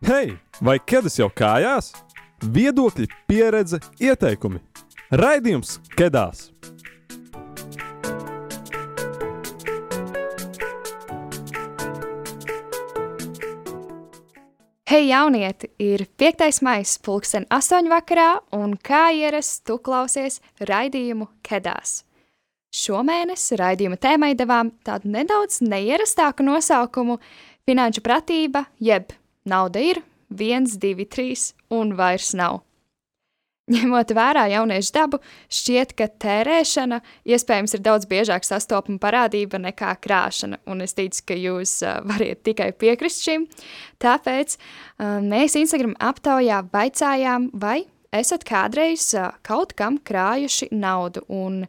Hei, vai ķēdes jau kājās? Viedokļi, pieredze, ieteikumi. Raidījums Kedās! Hei, jaunieti! Ir 5. maija, pulksten 8. vakarā, un kā ierasts, tu klausies raidījumu Kedās. Šomēnes raidījuma tēmai devām tādu nedaudz neierastāku nosaukumu - finanšu pratība, jeb nauda ir, viens, divi, trīs un vairs nav. Ņemot vērā jauniešu dabu, šķiet, ka tērēšana iespējams ir daudz biežāk sastopama parādība nekā krāšana, un es ticu, ka jūs variet tikai piekrist šim. Tāpēc mēs Instagram aptaujā vaicājām, vai esat kādreiz kaut kam krājuši naudu, un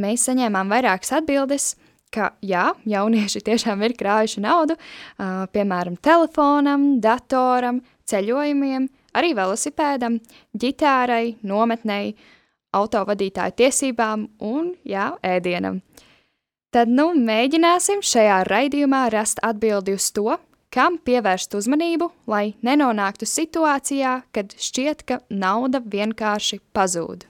mēs saņēmām vairākas atbildes, ka jā, jaunieši tiešām ir krājuši naudu, uh, piemēram, telefonam, datoram, ceļojumiem, arī velosipēdam, ģitārai, nometnei, autovadītāju tiesībām un, jā, ēdienam. Tad, nu, mēģināsim šajā raidījumā rast atbildi uz to, kam pievērst uzmanību, lai nenonāktu situācijā, kad šķiet, ka nauda vienkārši pazūd.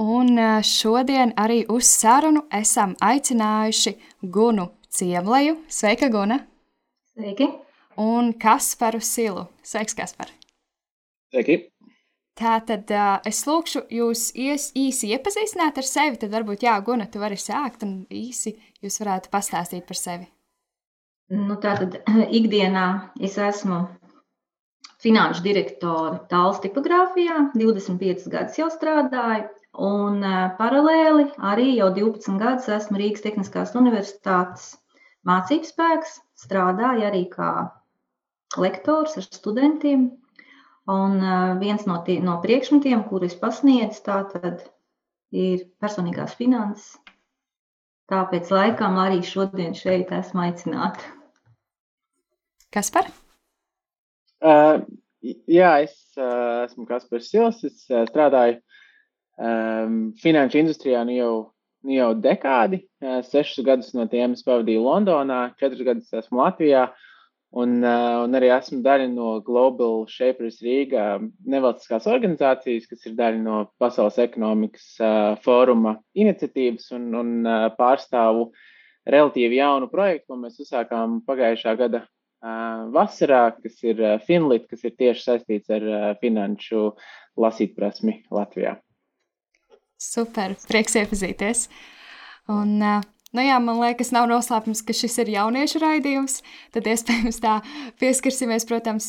Un šodien arī uz sarunu esam aicinājuši Gunu Ciemleju. Sveika, Guna! Sveiki! un Kasparu Silu. Sveiks, Kaspar! Sveiki! Tātad es lūkšu jūs ies, īsi iepazīstināt ar sevi, tad varbūt, jā, Guna, tu vari sākt un īsi jūs varētu pastāstīt par sevi. Nu, tātad ikdienā es esmu finanšu direktore tāls tipogrāfijā, 25 gadus jau strādāju, un uh, paralēli arī jau 12 gadus esmu Rīgas Tehniskās universitātes mācības spēks, strādāju arī kā lektors ar studentiem. Un viens no, tie, no priekšmetiem, kurus pasniedz, tātad ir personīgās finanses. Tāpēc laikam arī šodien šeit esmu aicināta. Kas par? Uh, jā, es uh, esmu Kaspars Sils. Es uh, strādāju um, finanšu industrijā nu jau, nu jau dekādi. Uh, sešus gadus no tiem es pavadīju Londonā, četrus gadus esmu Latvijā. Un, uh, un arī esmu daļa no Global Shapers Rīgā, nevalstiskās organizācijas, kas ir daļa no Pasaules ekonomikas uh, fóruma iniciatīvas un, un uh, pārstāvu relatīvi jaunu projektu, ko mēs uzsākām pagājušā gada uh, vasarā, kas ir uh, Finlit, kas ir tieši saistīts ar uh, finanšu lasītprasmi Latvijā. Super, prieks iepazīties. Un, uh, Nu jā, man liekas, nav noslēpums, ka šis ir jauniešu raidījums. Tad iespējams tā pieskarsimies, protams,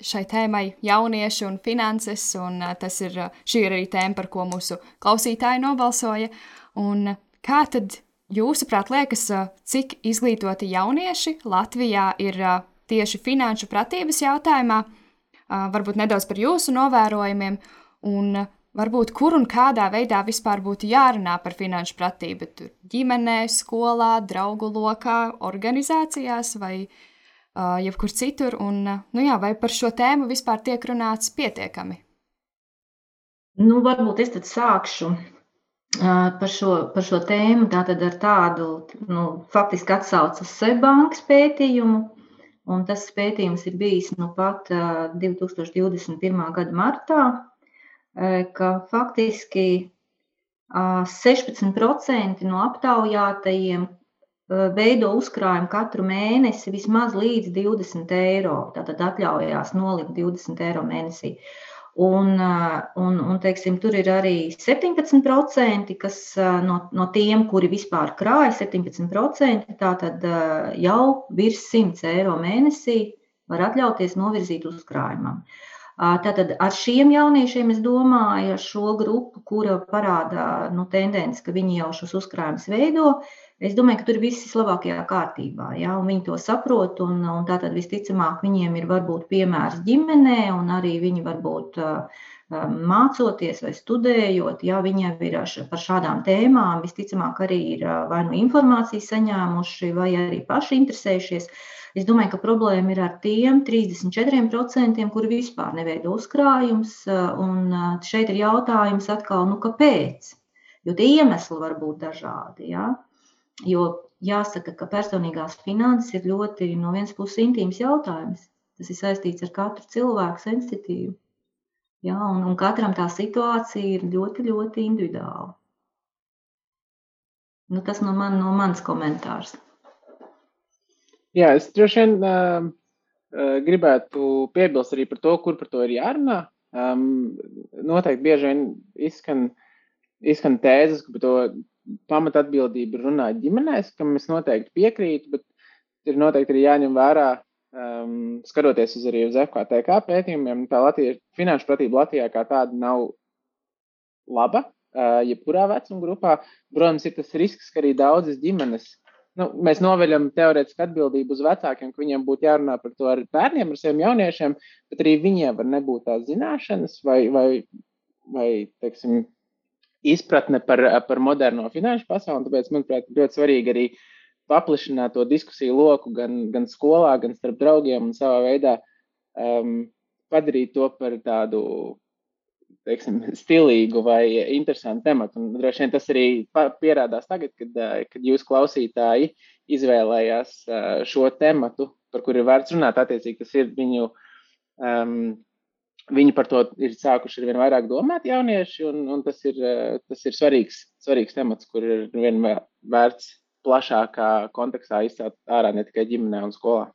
šai tēmai jaunieši un finanses, un tas ir, šī ir arī tēma, par ko mūsu klausītāji nobalsoja. Un kā tad jūsuprāt liekas, cik izglītoti jaunieši Latvijā ir tieši finanšu pratības jautājumā? Varbūt nedaudz par jūsu novērojumiem, un Varbūt kur un kādā veidā vispār būtu jārunā par finanšu pratību? Tur ģimenē, skolā, draugu lokā, organizācijās vai uh, jebkur citur. Un, uh, nu jā, vai par šo tēmu vispār tiek runāts pietiekami? Nu, varbūt es tad sākšu uh, par šo, par šo tēmu tātad ar tādu nu, faktiski atsaucu uz Seibankas pētījumu. Un tas pētījums ir bijis nu pat uh, 2021. gada martā ka faktiski 16% no aptaujātajiem veido uzkrājumu katru mēnesi vismaz līdz 20 eiro. Tātad atļaujās nolikt 20 eiro mēnesī. Un, un, un teiksim, tur ir arī 17%, kas no, no tiem, kuri vispār krāja, 17% tātad jau virs 100 eiro mēnesī var atļauties novirzīt uzkrājumam. Uh, Tātad ar šiem jauniešiem es domāju, ar šo grupu, kura parāda nu, tendenci, ka viņi jau šos uzkrājumus veido. Es domāju, ka tur viss ir labākajā kārtībā. Ja? Viņi to saprot, un, un tātad visticamāk viņiem ir varbūt piemērs ģimenē, un arī viņi varbūt mācoties vai studējot, ja viņiem ir par šādām tēmām, visticamāk arī ir vai nu informāciju saņēmuši, vai arī paši interesējušies. Es domāju, ka problēma ir ar tiem 34%, kuri vispār neveido uzkrājums. Un šeit ir jautājums atkal, nu, kāpēc? Jo tie iemesli var būt dažādi. Ja? Jo jāsaka, ka personīgās finanses ir ļoti no vienas puses intīms jautājums. Tas ir saistīts ar katru cilvēku sensitīvu. Ja, un, un katram tā situācija ir ļoti, ļoti individuāla. Nu, tas no, man, no manas komentārs. Jā, es droši vien uh, gribētu piebilst arī par to, kur par to ir jārunā. Um, noteikti bieži vien izskan, izskan tēzes, ka par to pamatatbildību runā ģimenēs, kam es noteikti piekrītu, bet ir noteikti arī jāņem vērā, um, skatoties uz arī uz FKTK pētījumiem, tā Latvija, finanšu pratība Latvijā kā tāda nav laba, uh, jebkurā vecuma grupā. Protams, ir tas risks, ka arī daudzas ģimenes, nu, mēs noveļam teorētiski atbildību uz vecākiem, ka viņiem būtu jārunā par to ar bērniem, ar saviem jauniešiem, bet arī viņiem var nebūt tās zināšanas vai, vai, vai teiksim, izpratne par, par moderno finanšu pasauli. Tāpēc, manuprāt, ļoti svarīgi arī paplašināt to diskusiju loku gan, gan skolā, gan starp draugiem un savā veidā um, padarīt to par tādu teiksim, stilīgu vai interesantu tematu. Un, droši vien tas arī pierādās tagad, kad, kad jūs klausītāji izvēlējās šo tematu, par kuru ir vērts runāt. Attiecīgi, tas ir viņu um, viņi par to ir sākuši ar vien vairāk domāt, jaunieši, un, un tas ir, tas ir svarīgs, svarīgs temats, kur ir vien vērts plašākā kontekstā izcelt ārā ne tikai ģimenē un skolā.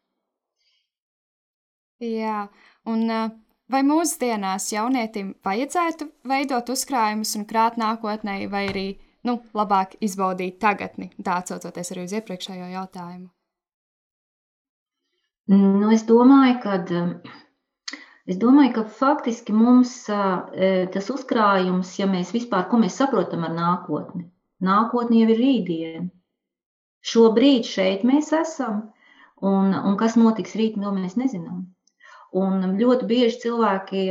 Jā, un eh, vai mūsdienās jaunietim vajadzētu veidot uzkrājumus un krāt nākotnē, vai arī nu, labāk izbaudīt tagadni, tā atcaucoties arī uz iepriekšējo jautājumu? Nu, es domāju, ka Es domāju, ka faktiski mums e, tas uzkrājums, ja mēs vispār, ko mēs saprotam ar nākotni, nākotni jau ir rītdiena. Šobrīd šeit mēs esam, un, un kas notiks rīt, to mēs nezinām. Un ļoti bieži cilvēki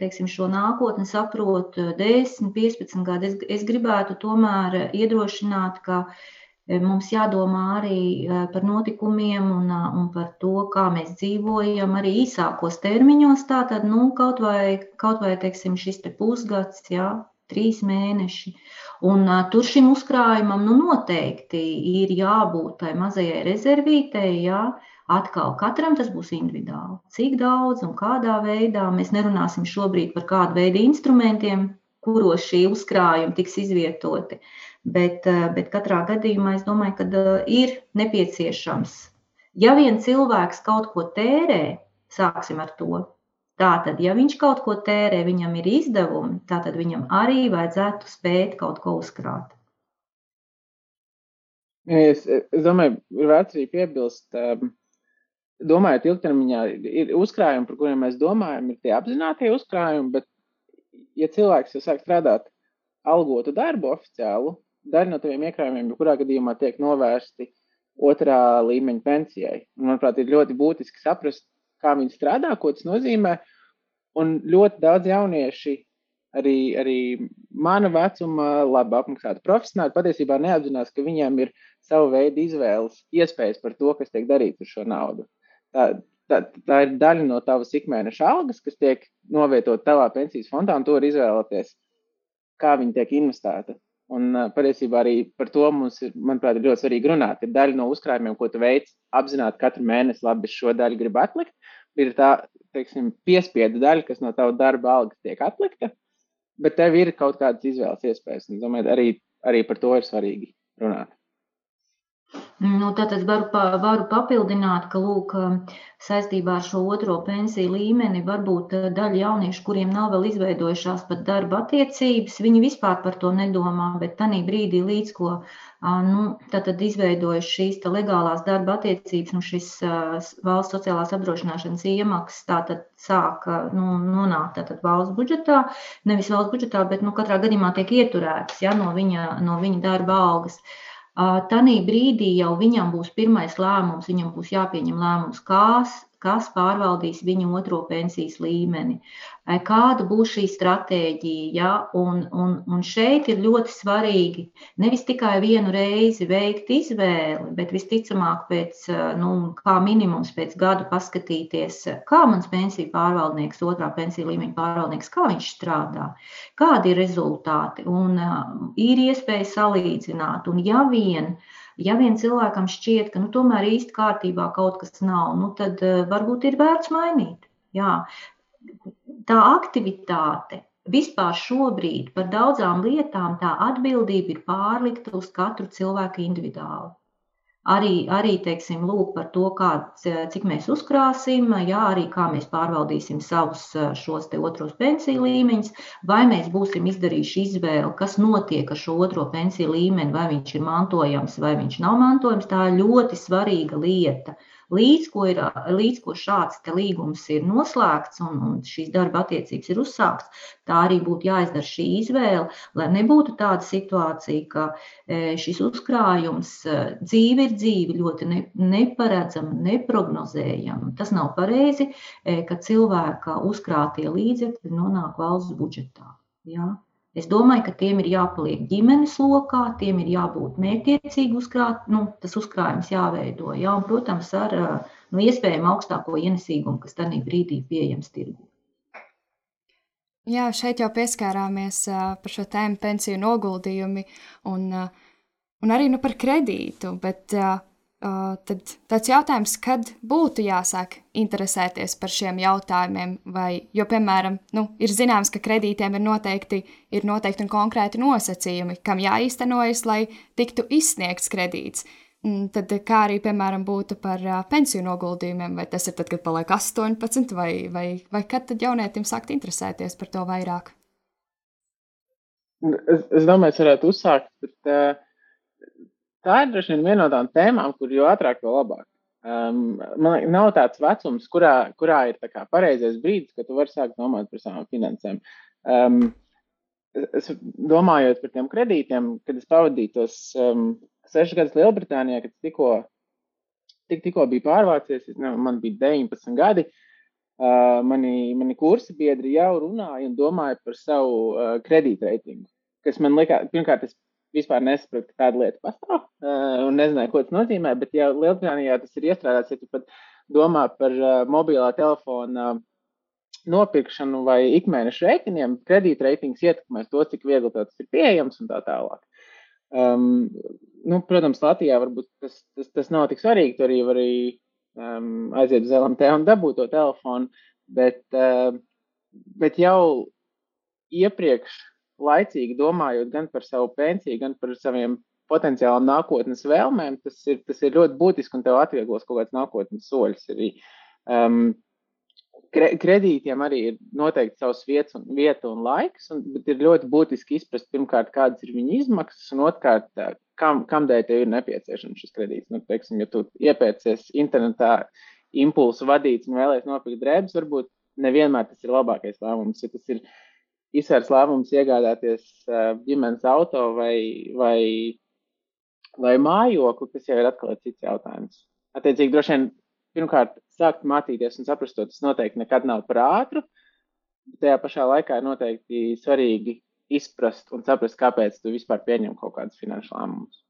teiksim, šo nākotni saprot 10, 15 gadu. Es, es gribētu tomēr iedrošināt, ka uh, Mums jādomā arī par notikumiem un, un par to, kā mēs dzīvojam arī īsākos termiņos. Tātad, nu, kaut vai, kaut vai teiksim, šis te pusgads, jā, trīs mēneši. Un uh, tur šim uzkrājumam nu, noteikti ir jābūt tai mazajai rezervītei. Jā. Atkal katram tas būs individuāli. Cik daudz un kādā veidā mēs nerunāsim šobrīd par kādu veidu instrumentiem, kuros šī uzkrājuma tiks izvietoti. Bet, eh, bet katrā gadījumā es domāju, ka eh, ir nepieciešams. Ja vien cilvēks kaut ko tērē, sāksim ar to. Tātad, ja viņš kaut ko tērē, viņam ir izdevumi, tad viņam arī vajadzētu spēt kaut ko uzkrāt. Es, es domāju, ir vērts arī piebilst, um, domājot, ilgtermiņā ir uzkrājumi, par kuriem mēs domājam, ir tie apzinātie uzkrājumi, bet, ja cilvēks jau sāk strādāt algotu darbu oficiālu, daļa no taviem iekrājumiem, jebkurā gadījumā, tiek novērsti otrā līmeņa pensijai. Un, manuprāt, ir ļoti būtiski saprast, kā viņi strādā, ko tas nozīmē. Un ļoti daudz jaunieši, arī, arī mana vecuma, labi apmaksāti profesionāli, patiesībā neapzinās, ka viņiem ir sava veida izvēles, iespējas par to, kas tiek darīts ar šo naudu. Tā, tā, tā ir daļa no tavas ikmēneša algas, kas tiek novietot tavā pensijas fondā, un to var izvēlēties, kā viņi tiek investēta. Un patiesībā arī par to mums ir, manuprāt, ir ļoti svarīgi runāt. Ir daļa no uzkrājumiem, ko tu veic, apzināti katru mēnesi, labi, šo daļu gribu atlikt. Ir tā, teiksim, piespiedu daļa, kas no tava darba algas tiek atlikta, bet tev ir kaut kādas izvēles iespējas. Un, domāju, arī, arī par to ir svarīgi runāt. Nu, tātad varu, varu papildināt, ka lūk, saistībā ar šo otro pensiju līmeni varbūt eh, daļa jauniešu, kuriem nav vēl izveidojušās pat darba attiecības, viņi vispār par to nedomā, bet tanī brīdī līdz ko nu, tātad izveidojas šīs legālās darba attiecības un šis valsts sociālās apdrošināšanas iemaksas tātad sāk nu, nonākt tātad valsts budžetā, nevis valsts budžetā, bet nu, katrā gadījumā tiek ieturētas ja, no, viņa, no viņa darba algas. Uh, Tanī brīdī jau viņam būs pirmais lēmums, viņam būs jāpieņem lēmums, kas, kas pārvaldīs viņa otro pensijas līmeni kāda būs šī stratēģija. Ja? Un, un, un šeit ir ļoti svarīgi nevis tikai vienu reizi veikt izvēli, bet visticamāk, pēc, nu, kā minimums pēc gada paskatīties, kā mans pensiju pārvaldnieks, otrā pensiju līmeņa pārvaldnieks, kā viņš strādā, kādi ir rezultāti. Un uh, ir iespēja salīdzināt. Un ja vien Ja vien cilvēkam šķiet, ka nu, tomēr īsti kārtībā kaut kas nav, nu, tad varbūt ir vērts mainīt. Jā. Tā aktivitāte vispār šobrīd par daudzām lietām tā atbildība ir pārlikta uz katru cilvēku individuāli. Arī, arī teiksim, lūk, par to, kā, cik mēs uzkrāsim, jā, arī kā mēs pārvaldīsim savus šos otros pensiju līmeņus, vai mēs būsim izdarījuši izvēli, kas notiek ar šo otro pensiju līmeni, vai viņš ir mantojams vai viņš nav mantojams. Tā ir ļoti svarīga lieta. Uh, Līdz ko, ir, līdz ko šāds līgums ir noslēgts un, un šīs darba attiecības ir uzsākts, tā arī būtu jāizdara šī izvēle, lai nebūtu tāda situācija, ka e, šis uzkrājums e, dzīve ir dzīve, ļoti ne, neparedzama, neprognozējama. Tas nav pareizi, e, ka cilvēka uzkrātie līdzekļi nonāk valsts budžetā. Ja? Es domāju, ka tiem ir jāpaliek ģimenes lokā, tiem ir jābūt mērķiecīgi uzkrāt, nu, tas uzkrājums jāveido. Jā, un, protams, ar nu, iespējami augstāko ienesīgumu, kas tajā brīdī pieejams tirgū. Jā, šeit jau pieskārāmies par šo tēmu pensiju noguldījumi un, un arī nu, par kredītu, bet tad tāds jautājums, kad būtu jāsāk interesēties par šiem jautājumiem, vai, jo, piemēram, nu, ir zināms, ka kredītiem ir noteikti, ir noteikti un konkrēti nosacījumi, kam jāīstenojas, lai tiktu izsniegts kredīts. Tad, kā arī, piemēram, būtu par pensiju noguldījumiem, vai tas ir tad, kad paliek 18, vai, vai, vai kad tad jaunietim sākt interesēties par to vairāk? Es, es domāju, es varētu uzsākt, bet uh, tā ir droši vien viena no tām tēmām, kur jo ātrāk, jo labāk. Um, man liekas, nav tāds vecums, kurā, kurā ir kā pareizais brīdis, kad tu vari sākt domāt par savām finansēm. Um, es domājot par tiem kredītiem, kad es pavadīju tos um, sešus gadus Lielbritānijā, kad tikko, tik, tikko biju pārvācies, ne, man bija 19 gadi. Uh, mani, mani kursi biedri jau runāja un domāja par savu uh, kredītreitingu. Kas man likās, pirmkārt, es vispār nesapratu, ka tāda lieta pastāv uh, un nezināju, ko tas nozīmē. Bet, ja Lielbritānijā tas ir iestrādāts, ja tu pat domā par uh, mobilā telefona uh, nopirkšanu vai ikmēneša rēķiniem, kredītreitings ietekmēs to, cik viegli tas ir pieejams un tā tālāk. Um, nu, protams, Latvijā varbūt tas, tas, tas nav tik svarīgi. Tur arī var arī, um, aiziet uz LMT un dabūt to telefonu, bet, uh, bet jau iepriekš laicīgi domājot gan par savu pensiju, gan par saviem potenciālām nākotnes vēlmēm, tas ir, tas ir ļoti būtiski un tev atvieglos kaut kāds nākotnes soļus. Arī. Um, kre, kredītiem arī ir noteikti savs vietas un, vieta un laiks, un, bet ir ļoti būtiski izprast, pirmkārt, kādas ir viņa izmaksas, un otrkārt, kam, kam dēļ tev ir nepieciešams šis kredīts. Nu, teiksim, ja tu iepērcies internetā impulsu vadīts un vēlēsies nopirkt drēbes, varbūt nevienmēr tas ir labākais lēmums. Ja tas ir izsvērts lēmums iegādāties ģimenes auto vai, vai, vai mājokli, tas jau ir atkal cits jautājums. Attiecīgi, droši vien pirmkārt sākt mācīties un saprast, tas noteikti nekad nav par ātru. Tajā pašā laikā ir noteikti svarīgi izprast un saprast, kāpēc tu vispār pieņem kaut kādus finanšu lēmumus.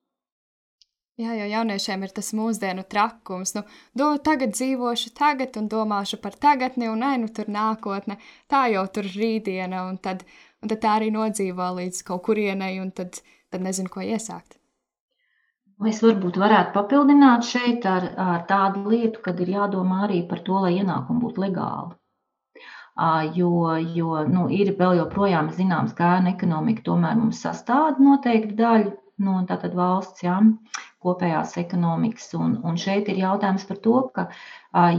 Jā, jo jauniešiem ir tas mūsdienu trakums. Nu, do, tagad dzīvošu tagad un domāšu par tagadni, un nē, nu tur nākotne. Tā jau tur rītdiena, un tad, un tad tā arī nodzīvo līdz kaut kurienei, un tad, tad nezinu, ko iesākt. Es varbūt varētu papildināt šeit ar, ar tādu lietu, kad ir jādomā arī par to, lai ienākumi būtu legāli. Jo, jo nu, ir vēl joprojām zināms, ka ēna ekonomika tomēr mums sastāv noteikti daļu no tātad valsts ja, kopējās ekonomikas. Un, un šeit ir jautājums par to, ka,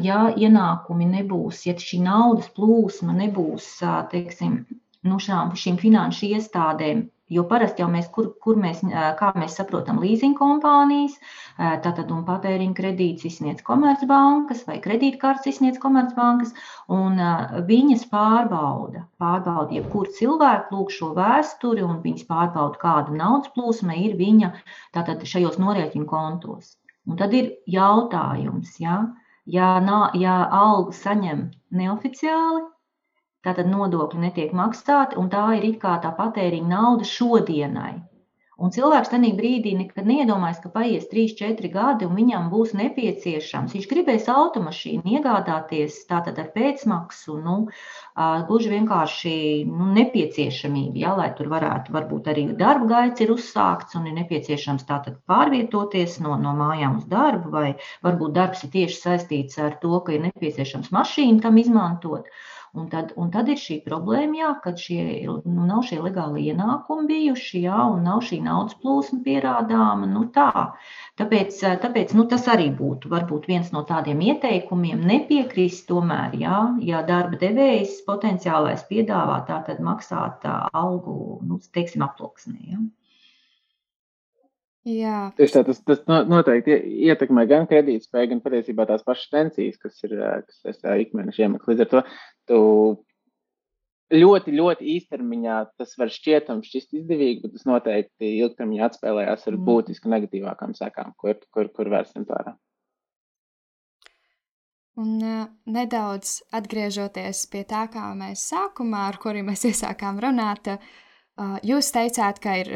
ja ienākumi nebūs, ja šī naudas plūsma nebūs, teiksim, nu šām, šīm finanšu iestādēm Jo parasti jau mēs, kur, kur mēs, kā mēs saprotam, leasing kompānijas, tātad un patēriņa kredītus izsniedz komercbankas vai kredītkartes izsniedz komercbankas, un viņas pārbauda, pārbauda jebkuru cilvēku, lūk šo vēsturi, un viņas pārbauda, kāda naudas plūsma ir viņa tātad šajos norēķinu kontos. Un tad ir jautājums, ja, ja, ja algu saņem neoficiāli, Tātad nodokļi netiek maksāti, un tā ir it kā tā patēriņa nauda šodienai. Un cilvēks tajā brīdī nekad neiedomājas, ka paies 3, 4 gadi un viņam būs nepieciešams. Viņš gribēs automašīnu iegādāties tātad ar pēcmaksu, nu, gluži vienkārši nu, nepieciešamību, ja, lai tur varētu, varbūt arī darba gaits ir uzsākts un ir nepieciešams tātad pārvietoties no, no mājām uz darbu, vai varbūt darbs ir tieši saistīts ar to, ka ir nepieciešams mašīnu tam izmantot. Uh, Un tad, un tad ir šī problēma, jā, kad šie, nu, nav šie legāli ienākumi bijuši, jā, un nav šī naudas plūsma pierādāma. Nu, tā. Tāpēc, tāpēc nu, tas arī būtu varbūt viens no tādiem ieteikumiem nepiekrist tomēr, jā, ja darba devējs potenciālais piedāvā tā tad maksāt algu, nu, teiksim, aploksnē. Jā. Jā. Tieši tā, tas, tas noteikti ietekmē gan kredītspēju, gan patiesībā tās pašas pensijas, kas ir kas ikmēneša iemaksas. Līdz ar to tu ļoti, ļoti īstermiņā tas var šķietam šķist izdevīgi, bet tas noteikti ilgtermiņā atspēlējās ar mm. būtiski negatīvākām sekām, kur, kur, kur vērsim vērā. Un uh, nedaudz atgriežoties pie tā, kā mēs sākumā, ar kuri mēs iesākām runāt, uh, Jūs teicāt, ka ir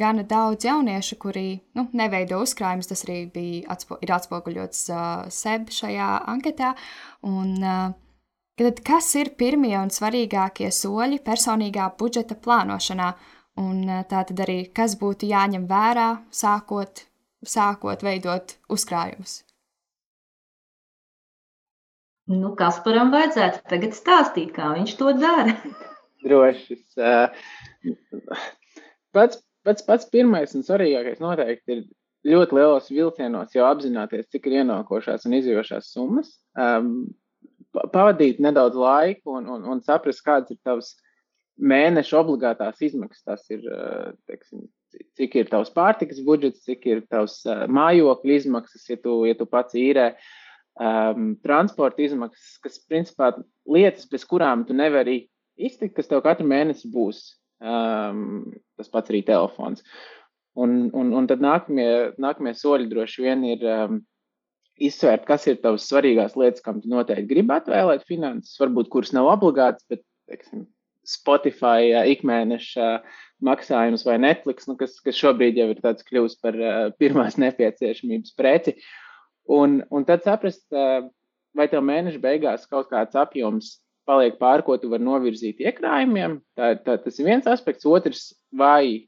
gana daudz jauniešu, kuri nu, neveido uzkrājumus. Tas arī bija atspo, atspoguļots SEB šajā anketā. Un, uh, tad, kas ir pirmie un svarīgākie soļi personīgā budžeta plānošanā? Un uh, tā tad arī, kas būtu jāņem vērā, sākot, sākot veidot uzkrājumus? Nu, Kasparam vajadzētu tagad stāstīt, kā viņš to dara. Droši. Uh, Pats, pats, pats pirmais un svarīgākais noteikti ir ļoti lielos vilcienos jau apzināties, cik ir ienākošās un izjošās summas. Um, pavadīt nedaudz laiku un, un, un saprast, kādas ir tavas mēneša obligātās izmaksas. Tas ir, uh, teiksim, cik ir tavs pārtikas budžets, cik ir tavs uh, mājokļa izmaksas, ja tu, ja tu pats īrē. Um, transporta izmaksas, kas principā lietas, bez kurām tu nevari iztikt, kas tev katru mēnesi būs um, tas pats arī telefons. Un, un, un tad nākamie, nākamie soļi droši vien ir um, izsvērt, kas ir tavas svarīgās lietas, kam tu noteikti gribi atvēlēt finanses, varbūt kuras nav obligātas, bet, teiksim, Spotify ikmēneša maksājums vai Netflix, nu, kas, kas šobrīd jau ir tāds kļūst par uh, pirmās nepieciešamības preci. Un, un tad saprast, uh, vai tev mēneša beigās kaut kāds apjoms paliek pāri, ko tu vari novirzīt iekrājumiem. Tā, tā, tas ir viens aspekts. Otrs, vai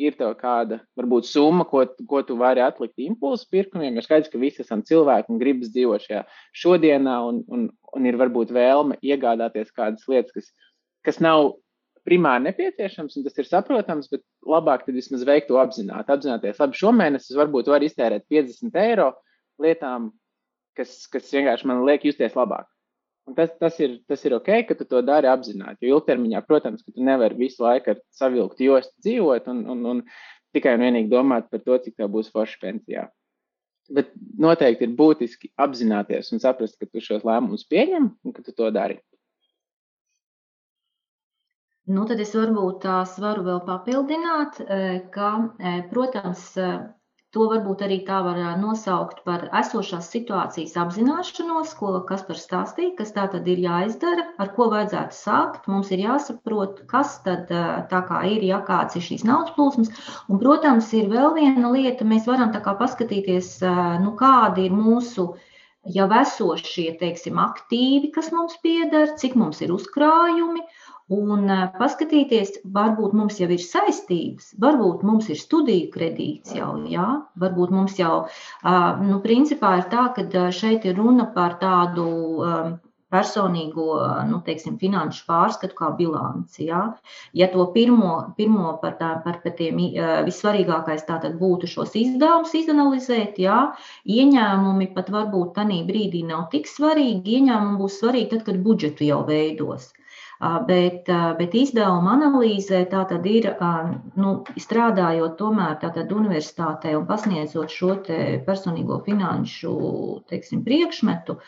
ir tev kāda, varbūt, summa, ko, ko tu vari atlikt impulsu pirkumiem. Jo skaidrs, ka visi esam cilvēki un gribas dzīvot šajā šodienā, un, un, un ir varbūt vēlme iegādāties kādas lietas, kas, kas nav primāri nepieciešams, un tas ir saprotams, bet labāk tad vismaz veikt to apzināti. Apzināties, labi, šomēnes es varbūt varu iztērēt 50 eiro lietām, kas, kas vienkārši man liek justies labāk. Un tas, tas, ir, tas ir ok, ka tu to dari apzināti. Jo ilgtermiņā, protams, ka tu nevari visu laiku ar savilkt jostu dzīvot un, un, un tikai un vienīgi domāt par to, cik tev būs forša pensijā. Bet noteikti ir būtiski apzināties un saprast, ka tu šos lēmumus pieņem un ka tu to dari. Nu, tad es varbūt tās varu vēl papildināt, ka, protams, To varbūt arī tā var nosaukt par esošās situācijas apzināšanos, ko Kaspars stāstīja, kas tā tad ir jāizdara, ar ko vajadzētu sākt. Mums ir jāsaprot, kas tad tā kā ir, ja kāds ir šīs naudas plūsmas. Un, protams, ir vēl viena lieta, mēs varam tā kā paskatīties, nu, kādi ir mūsu jau esošie, teiksim, aktīvi, kas mums pieder, cik mums ir uzkrājumi. Un paskatīties, varbūt mums jau ir saistības, varbūt mums ir studiju kredīts jau, jā, varbūt mums jau, nu, principā ir tā, ka šeit ir runa par tādu personīgo, nu, teiksim, finanšu pārskatu kā bilanci. Ja, ja to pirmo, pirmo par, tā, par tiem vissvarīgākais tātad būtu šos izdevumus izanalizēt, ja, ieņēmumi pat varbūt tanī brīdī nav tik svarīgi, ieņēmumi būs svarīgi tad, kad budžetu jau veidos. Bet, bet izdevuma analīzē tā tad ir, nu, strādājot tomēr tātad universitātē un pasniedzot šo personīgo finanšu, teiksim, priekšmetu,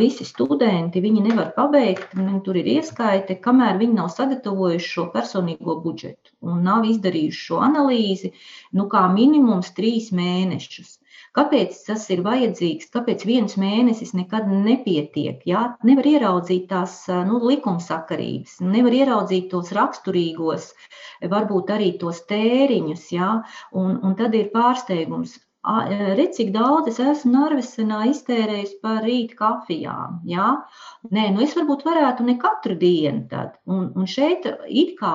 visi studenti, viņi nevar pabeigt, tur ir ieskaiti, kamēr viņi nav sagatavojuši šo personīgo budžetu un nav izdarījuši šo analīzi, nu, kā minimums trīs mēnešus. Kāpēc tas ir vajadzīgs? Kāpēc viens mēnesis nekad nepietiek? Jā? Nevar ieraudzīt tās nu, likumsakarības, nevar ieraudzīt tos raksturīgos, varbūt arī tos tēriņus, jā? Un, un tad ir pārsteigums. Redz, cik daudz es esmu Norvesenā iztērējis par rīta kafijām. Ja? Nē, nu es varbūt varētu ne katru dienu tad. Un, un šeit it kā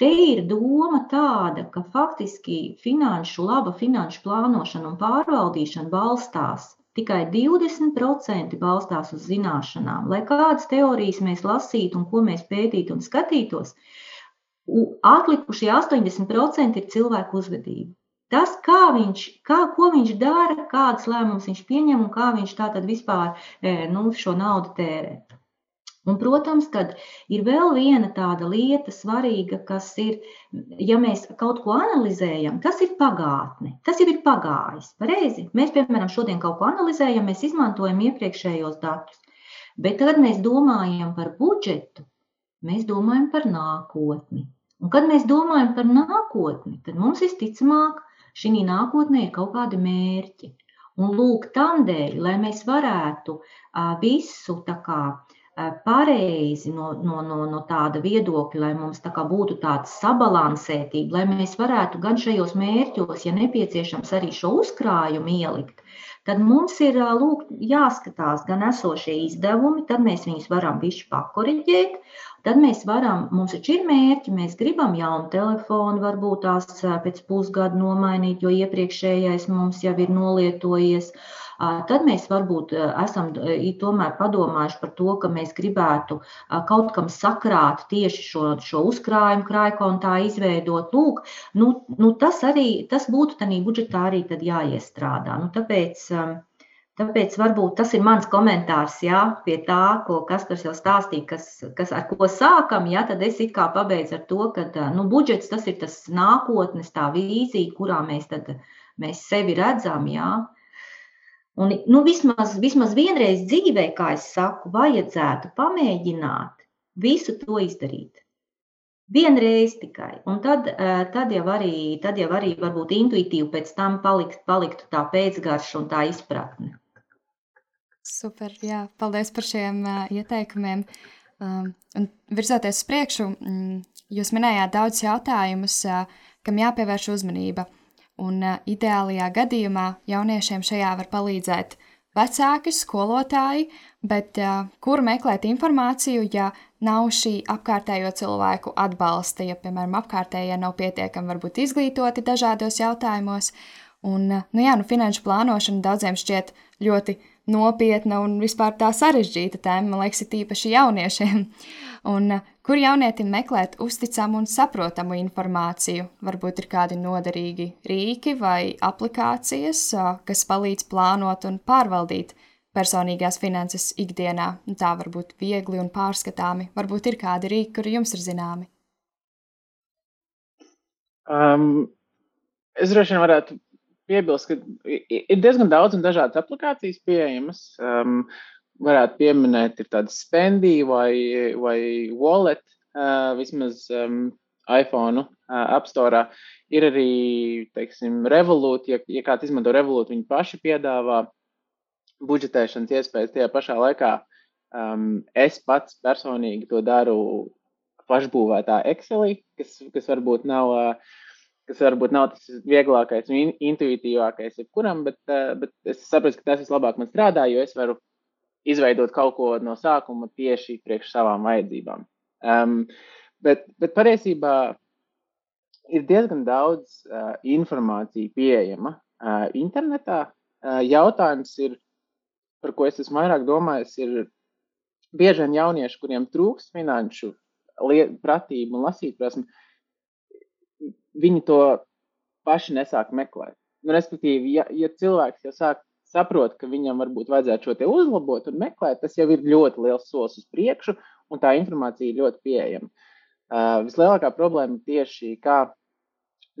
Te ir doma tāda, ka faktiski finanšu, laba finanšu plānošana un pārvaldīšana balstās tikai 20% balstās uz zināšanām. Lai kādas teorijas mēs lasītu un ko mēs pētītu un skatītos, atlikušie 80% ir cilvēku uzvedība. Tas, kā viņš, kā, ko viņš dara, kādas lēmumus viņš pieņem un kā viņš tā tad vispār nu, šo naudu tērē. Un, protams, kad ir vēl viena tāda lieta svarīga, kas ir, ja mēs kaut ko analizējam, tas ir pagātne. Tas jau ir pagājis. Pareizi. Mēs, piemēram, šodien kaut ko analizējam, mēs izmantojam iepriekšējos datus. Bet kad mēs domājam par budžetu, mēs domājam par nākotni. Un, kad mēs domājam par nākotni, tad mums visticamāk šī nākotnē ir kaut kādi mērķi. Un lūk, tam dēļ, lai mēs varētu visu tā kā pareizi no, no, no, no tāda viedokļa, lai mums tā būtu tāda sabalansētība, lai mēs varētu gan šajos mērķos, ja nepieciešams, arī šo uzkrājumu ielikt, tad mums ir lūk, jāskatās gan esošie izdevumi, tad mēs viņus varam bišķi pakoriģēt, tad mēs varam, mums taču ir mērķi, mēs gribam jaunu telefonu, varbūt tās pēc pusgada nomainīt, jo iepriekšējais mums jau ir nolietojies. Uh, tad mēs varbūt esam tomēr padomājuši par to, ka mēs gribētu kaut kam sakrāt tieši šo, šo uzkrājumu krājkontā izveidot. Lūk, nu, nu tas arī, tas būtu tādā budžetā arī jāiestrādā. Nu, tāpēc, Tāpēc varbūt tas ir mans komentārs jā, pie tā, ko Kaspars jau stāstīja, kas, kas ar ko sākam. Jā, tad es it kā pabeidzu ar to, ka nu, budžets tas ir tas nākotnes, tā vīzija, kurā mēs, tad, mēs sevi redzam. Jā. Un, nu, vismaz, vismaz vienreiz dzīvē, kā es saku, vajadzētu pamēģināt visu to izdarīt. Vienreiz tikai. Un tad, eh, tad, jau arī, tad jau arī varbūt intuitīvi pēc tam palikt, paliktu tā pēcgarša un tā izpratne. Super, jā, paldies par šiem uh, ieteikumiem. Um, un virzoties uz priekšu, mm, jūs minējāt daudz jautājumus, uh, kam jāpievērš uzmanība. Uh, un uh, ideālajā gadījumā jauniešiem šajā var palīdzēt vecāki, skolotāji, bet uh, kur meklēt informāciju, ja nav šī apkārtējo cilvēku atbalsta, ja, piemēram, apkārtējie nav pietiekami varbūt izglītoti dažādos jautājumos. Un, uh, nu jā, nu, finanšu plānošana daudziem šķiet ļoti nopietna un vispār tā sarežģīta tēma, man liekas, ir tīpaši jauniešiem. Un, kur jaunietim meklēt uzticamu un saprotamu informāciju? Varbūt ir kādi noderīgi rīki vai aplikācijas, kas palīdz plānot un pārvaldīt personīgās finanses ikdienā. Tā var būt viegli un pārskatāmi. Varbūt ir kādi rīki, kuri jums ir zināmi. Um, es droši vien varētu piebilst, ka ir diezgan daudz un dažādas aplikācijas pieejamas. Um, varētu pieminēt, ir tāda spendija vai, vai wallet, vismaz um, iPhone App Store. Ir arī, teiksim, Revolut, ja, ja kāds izmanto Revolut, viņi paši piedāvā budžetēšanas iespējas tajā pašā laikā. Um, es pats personīgi to daru pašbūvētā Excelī, kas, kas varbūt nav. Uh, kas varbūt nav tas vieglākais un intuitīvākais jebkuram, bet, bet es saprotu, ka tas vislabāk man strādā, jo es varu izveidot kaut ko no sākuma tieši priekš savām vajadzībām. Um, bet, bet patiesībā ir diezgan daudz uh, informācija pieejama uh, internetā. Uh, jautājums ir, par ko es esmu vairāk domājis, ir bieži vien jaunieši, kuriem trūks finanšu pratību un lasīt prasmi, viņi to paši nesāk meklēt. Nu, respektīvi, ja, ja cilvēks jau sāk saprot, ka viņam varbūt vajadzētu šo te uzlabot un meklēt, tas jau ir ļoti liels solis uz priekšu, un tā informācija ir ļoti pieejama. Uh, vislielākā problēma ir tieši kā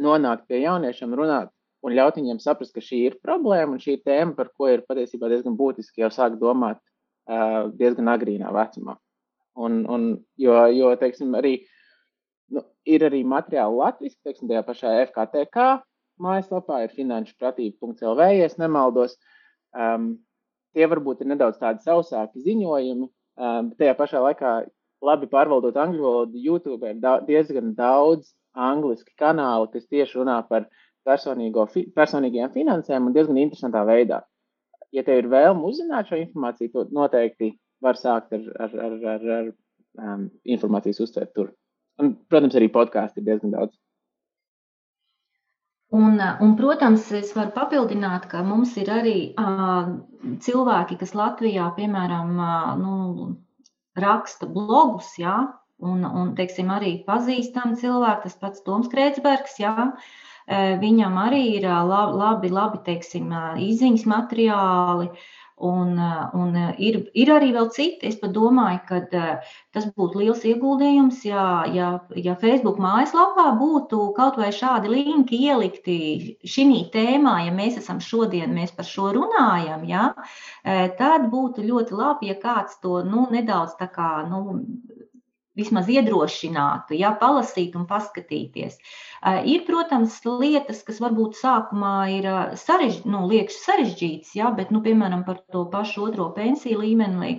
nonākt pie jauniešiem, runāt un ļaut viņiem saprast, ka šī ir problēma un šī tēma, par ko ir patiesībā diezgan būtiski jau sākt domāt uh, diezgan agrīnā vecumā. Un, un, jo, jo teiksim, arī, nu, ir arī materiāli latviešu, teiksim, tajā pašā FKTK, mājaslapā ir finanšu pratība.lv, ja nemaldos. Um, tie varbūt ir nedaudz tādi sausāki ziņojumi, um, tajā pašā laikā labi pārvaldot angļu valodu, YouTube ir da diezgan daudz angliski kanāli, kas tieši runā par fi personīgajām finansēm un diezgan interesantā veidā. Ja tev ir vēlme uzzināt šo informāciju, to noteikti var sākt ar, ar, ar, ar, ar um, informācijas uztvērt tur. Un, protams, arī podkāstu ir diezgan daudz. Un, un, protams, es varu papildināt, ka mums ir arī uh, cilvēki, kas Latvijā, piemēram, uh, nu, raksta blogus, jā, un, un teiksim, arī pazīstami cilvēki, tas pats Toms Krētsbergs, jā, viņam arī ir labi, labi teiksim, izziņas materiāli, Un, un ir, ir arī vēl citi. Es pat domāju, ka tas būtu liels ieguldījums, ja, ja, ja Facebook mājaslapā būtu kaut vai šādi linki ielikti šī tēmā, ja mēs esam šodien, mēs par šo runājam, ja, tad būtu ļoti labi, ja kāds to nu, nedaudz tā kā. Nu, vismaz iedrošinātu, ja, palasīt un paskatīties. Ir, protams, lietas, kas varbūt sākumā ir sarež, nu, sarežģītas, ja, bet, nu, piemēram, par to pašu otro pensiju līmeni,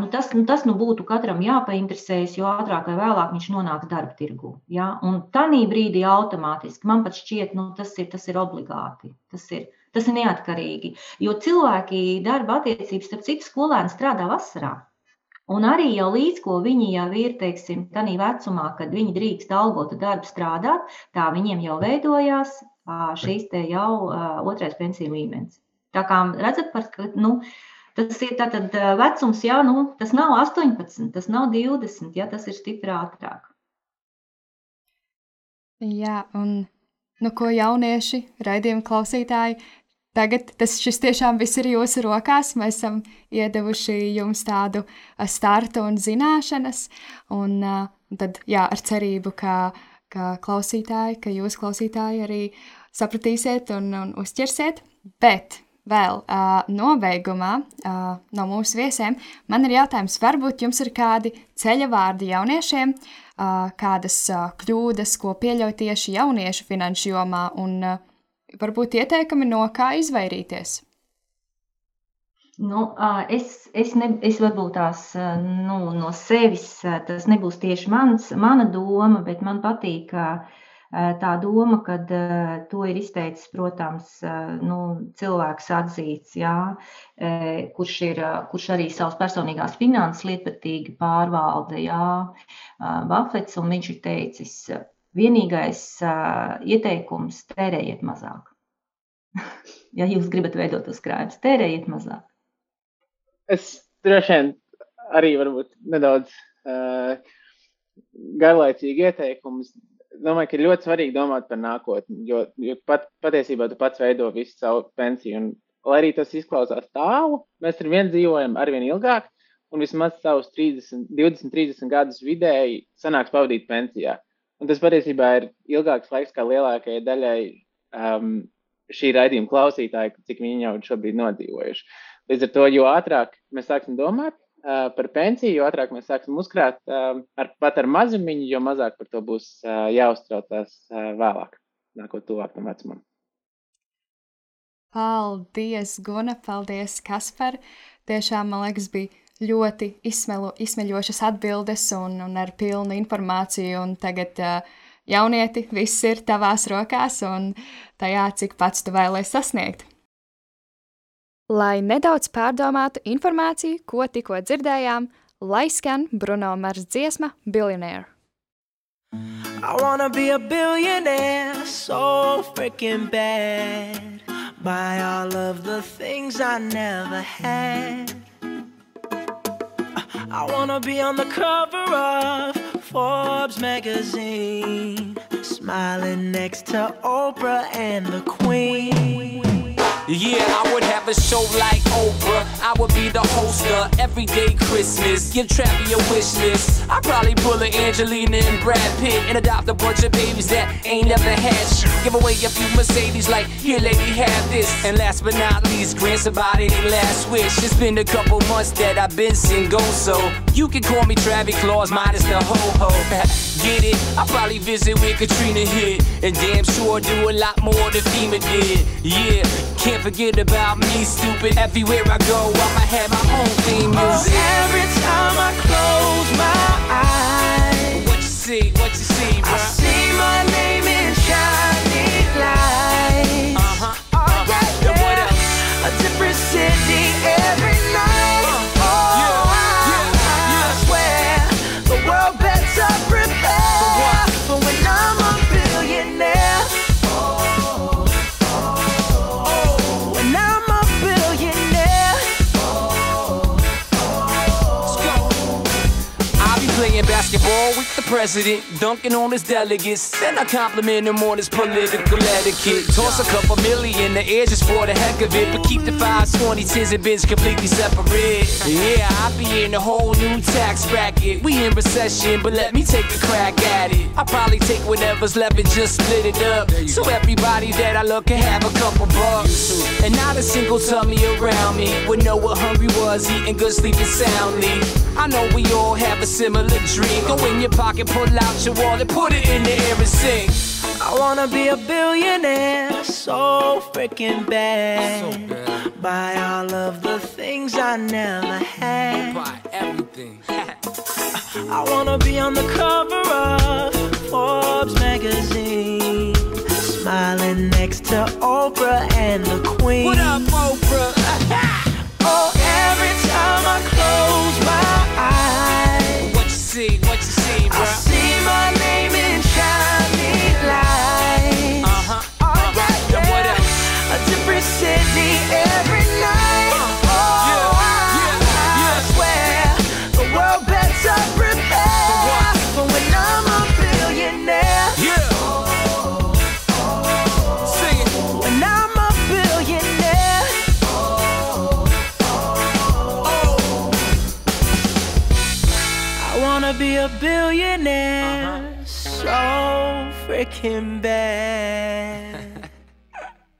nu, tas, nu, tas nu, būtu katram jāpainteresējas, jo ātrāk vai vēlāk viņš nonāks darba tirgu. Ja, un tādā brīdī automātiski man pat šķiet, nu, tas ir, tas ir obligāti. Tas ir, tas ir neatkarīgi. Jo cilvēki darba attiecības, starp citu, skolēni strādā vasarā. Un arī jau līdz ko viņi jau ir, teiksim, tādā vecumā, kad viņi drīkst algotu darbu strādāt, tā viņiem jau veidojās šīs te jau otrais pensiju līmenis. Tā kā redzat, par, nu, tas ir tātad vecums, jā, nu, tas nav 18, tas nav 20, jā, tas ir stipri ātrāk. Jā, un nu, ko jaunieši, raidījuma klausītāji, Tagad tas tiešām viss ir jūsu rokās. Mēs esam iedevuši jums tādu startu un zināšanas, un uh, tad jā, ar cerību, ka, ka klausītāji, ka jūs klausītāji arī sapratīsiet un, un uzķersiet. Bet vēl uh, nobeigumā uh, no mūsu viesiem man ir jautājums, varbūt jums ir kādi ceļa vārdi jauniešiem, uh, kādas uh, kļūdas, ko pieļauj tieši jauniešu finanšu jomā. Un, uh, varbūt ieteikumi, no kā izvairīties? Nu, es, es, ne, es varbūt tās nu, no sevis, tas nebūs tieši mans, mana doma, bet man patīk tā doma, ka to ir izteicis, protams, nu, cilvēks atzīts, jā, kurš, ir, kurš arī savas personīgās finanses lietpratīgi pārvalda, jā, Buffets, un viņš ir teicis, Vienīgais uh, ieteikums - tērējiet mazāk. ja jūs gribat veidot uzkrājumus, tērējiet mazāk. Es droši vien arī varbūt nedaudz uh, garlaicīgi ieteikumus. Domāju, ka ļoti svarīgi domāt par nākotni, jo, jo pat, patiesībā tu pats veido visu savu pensiju. Un, lai arī tas izklausās tālu, mēs ar vienu dzīvojam arvien ilgāk, un vismaz savus 30, 20, 30 gadus vidēji sanāks pavadīt pensijā. Un tas patiesībā ir ilgāks laiks kā lielākajai daļai um, šī raidījuma klausītāji, cik viņi jau šobrīd nodzīvojuši. Līdz ar to, jo ātrāk mēs sāksim domāt uh, par pensiju, jo ātrāk mēs sāksim uzkrāt uh, ar, pat ar mazumiņu, jo mazāk par to būs uh, jāuztraucās uh, vēlāk, nākot tuvākam vecumam. Paldies, Guna! Paldies, Kaspar! Tiešām, man liekas, bija ļoti izsmelo, izsmeļošas atbildes un, un ar pilnu informāciju. Un tagad, jaunieti, viss ir tavās rokās un tajā, cik pats tu vēlēsies sasniegt. Lai nedaudz pārdomātu informāciju, ko tikko dzirdējām, lai skan Bruno Mars dziesma Billionaire. I wanna be a billionaire so freaking bad. Buy all of the things I never had. I wanna be on the cover of Forbes magazine, smiling next to Oprah and the Queen. Yeah, I would have a show like Oprah. I would be the host of Everyday Christmas. Give Travi a wish list. I probably pull a Angelina and Brad Pitt and adopt a bunch of babies that ain't never had shit. Give away a few Mercedes, like, here, lady, have this. And last but not least, grant somebody their last wish. It's been a couple months that I've been single, so you can call me Travis Claus, minus the ho ho. Get it? I probably visit where Katrina hit, and damn sure do a lot more than FEMA did. Yeah, can't forget about me, stupid. Everywhere I go, I'ma have my own theme music. Oh, every time I close my what you see? playing back basketball with the president, dunking on his delegates. Then I compliment him on his political etiquette. Toss a couple million in the air just for the heck of it. But keep the fives, 20, 10s, and bins completely separate. Yeah, I'll be in a whole new tax bracket. We in recession, but let me take a crack at it. I'll probably take whatever's left and just split it up. So everybody that I look can have a couple bucks. And not a single tummy around me would know what hungry was, eating good, sleeping soundly. I know we all have a similar dream. Go in your pocket, pull out your wallet, put it in the air and sing. I wanna be a billionaire so freaking bad. Buy all of the things I never had. Buy everything. I wanna be on the cover of Forbes magazine. Smiling next to Oprah and the Queen. what up, Oprah? Oh, every time I close my eyes, what you see? What you see, bro? I see my name in shining lights. Uh huh. Oh, yeah, what else? A different city freaking bad.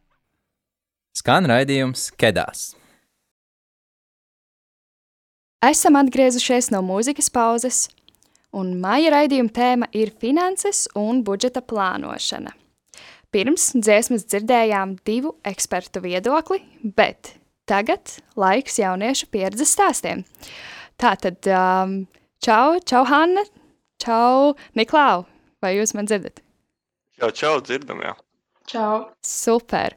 Skan raidījums Kedās. Esam atgriezušies no mūzikas pauzes, un maija raidījuma tēma ir finanses un budžeta plānošana. Pirms dziesmas dzirdējām divu ekspertu viedokli, bet tagad laiks jauniešu pieredzes stāstiem. Tātad, um, čau, čau, Hanna, čau, Niklau, vai jūs man dzirdat? Čau, čau, dzirdam, jā. Čau. Super.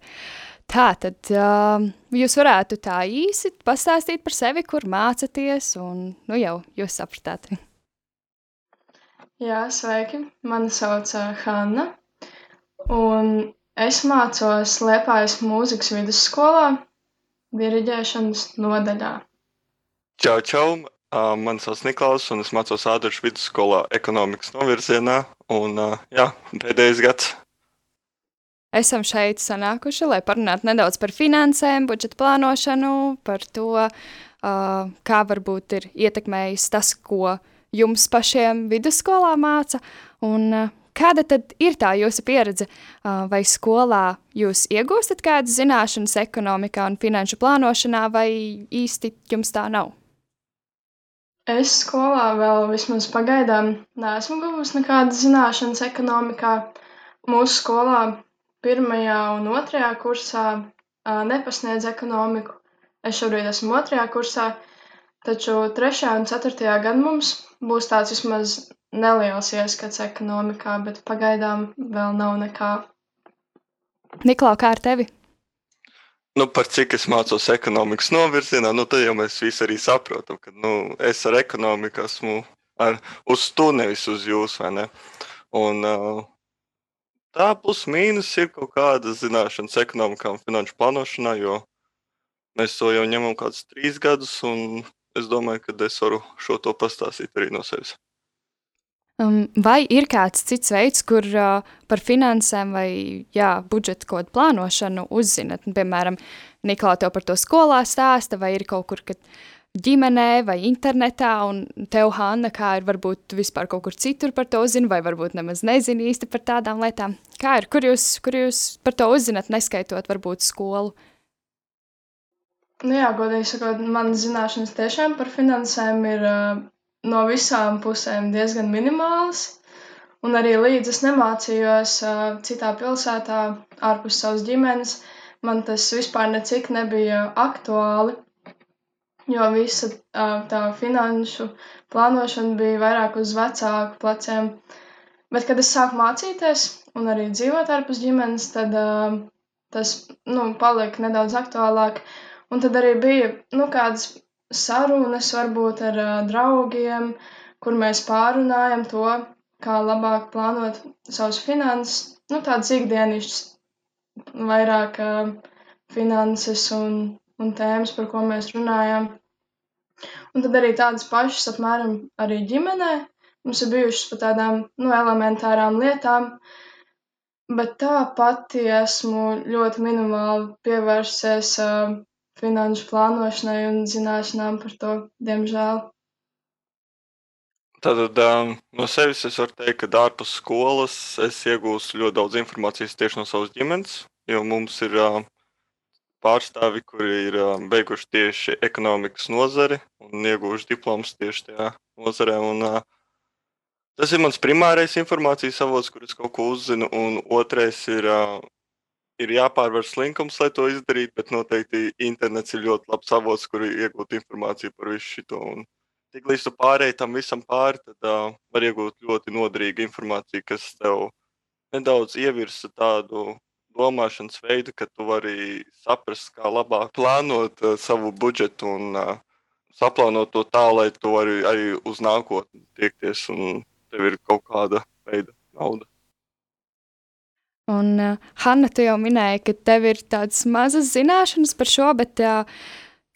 Tā tad um, jūs varētu tā īsi pastāstīt par sevi, kur mācāties, un nu jau jūs sapratāt. Jā, sveiki. Mani sauc ā, Hanna. Un es mācos Liepājas mūzikas vidusskolā, diriģēšanas nodaļā. Čau, čau. Uh, Mani sauc Niklaus, un es mācos Āduršu vidusskolā ekonomikas novirzienā. Un, uh, jā, pēdējais gads. Esam šeit sanākuši, lai parunātu nedaudz par finansēm, budžeta plānošanu, par to, uh, kā varbūt ir ietekmējis tas, ko jums pašiem vidusskolā māca, un uh, kāda tad ir tā jūsu pieredze, vai skolā jūs iegūstat kādas zināšanas ekonomikā un finanšu plānošanā, vai īsti jums tā nav? Es skolā vēl vismaz pagaidām neesmu guvusi nekādas zināšanas ekonomikā. Mūsu skolā pirmajā un otrajā kursā ā, nepasniedz ekonomiku. Es šobrīd esmu otrajā kursā, taču trešajā un ceturtajā gadā mums būs tāds vismaz neliels ieskats ekonomikā, bet pagaidām vēl nav nekā. Niklau, kā ar tevi? Nu, par cik es mācos ekonomikas novirzienā, nu, tad jau mēs visi arī saprotam, ka nu, es ar ekonomiku esmu ar, uz to nevis uz vai ne? Un, uh, tā plus mīnus ir kaut kāda zināšanas ekonomikā un finanšu plānošanā, jo mēs to jau ņemam kādus trīs gadus, es domāju, ka es varu šo to pastāstīt arī no sevis. Um, vai ir kāds cits veids, kur uh, par finansēm vai jā, budžeta kodu plānošanu uzzinat? Nu, Piemēram, Niklā tev par to skolā stāsta, vai ir kaut kur, ģimenē vai internetā, un tev, Hanna, kā ir varbūt vispār kaut kur citur par to uzzini, vai varbūt nemaz nezini īsti par tādām lietām? Kā ir, kur jūs, kur jūs par to uzzinat, neskaitot varbūt skolu? Nu jā, godīgi sakot, manas zināšanas tiešām par finansēm ir uh, no visām pusēm diezgan minimālas. Un arī līdz es nemācījos citā pilsētā, ārpus savas ģimenes, man tas vispār necik nebija aktuāli, jo visa tā finanšu plānošana bija vairāk uz vecāku pleciem. Bet, kad es sāku mācīties un arī dzīvot ārpus ģimenes, tad uh, tas nu, palika nedaudz aktuālāk. Un tad arī bija nu, kādas sarunas, varbūt ar draugiem, kur mēs pārunājam to, kā labāk plānot savus finanses, nu, tādas ikdienišķas, vairāk finanses un, un tēmas, par ko mēs runājam. Un tad arī tādas pašas apmēram arī ģimenē. Mums ir bijušas par tādām nu, elementārām lietām, bet tā pati esmu ļoti minimāli pievērsies uh, finanšu plānošanai un zināšanām par to, diemžēl. Tātad um, no sevis es varu teikt, ka ārpus skolas es iegūstu ļoti daudz informācijas tieši no savas ģimenes, jo mums ir uh, pārstāvi, kuri ir uh, beiguši tieši ekonomikas nozari un ieguvuši diplomas tieši tajā nozarē. Un, uh, tas ir mans primārais informācijas avots, kur es kaut ko uzzinu, un otrais ir uh, ir jāpārvar slinkums, lai to izdarītu, bet noteikti internets ir ļoti labs avots, kur iegūt informāciju par visu šo. Tik līdz tu pārēji tam visam pāri, tad uh, var iegūt ļoti noderīgu informāciju, kas tev nedaudz ievirsa tādu domāšanas veidu, ka tu vari saprast, kā labāk plānot uh, savu budžetu un uh, saplānot to tā, lai tu vari arī uz nākotni tiekties un tev ir kaut kāda veida nauda. Un, uh, Hanna, tu jau minēji, ka tev ir tādas mazas zināšanas par šo, bet uh,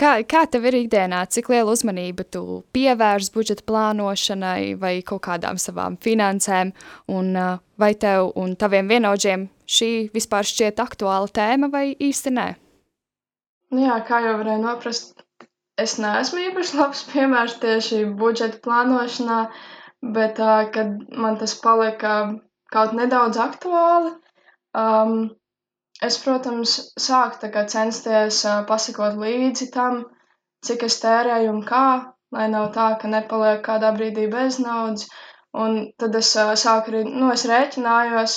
kā, kā tev ir ikdienā, cik lielu uzmanību tu pievērsi budžeta plānošanai vai kaut kādām savām finansēm, un uh, vai tev un taviem vienaudžiem šī vispār šķiet aktuāla tēma vai īsti nē? Jā, kā jau varēja noprast, es neesmu īpaši labs piemērs tieši budžeta plānošanā, bet uh, kad man tas palika kaut nedaudz aktuāli, Um, es, protams, sāku censties uh, pasakot līdzi tam, cik es tērēju un kā, lai nav tā, ka nepaliek kādā brīdī bez naudas. Un tad es uh, sāku arī, nu, es rēķinājos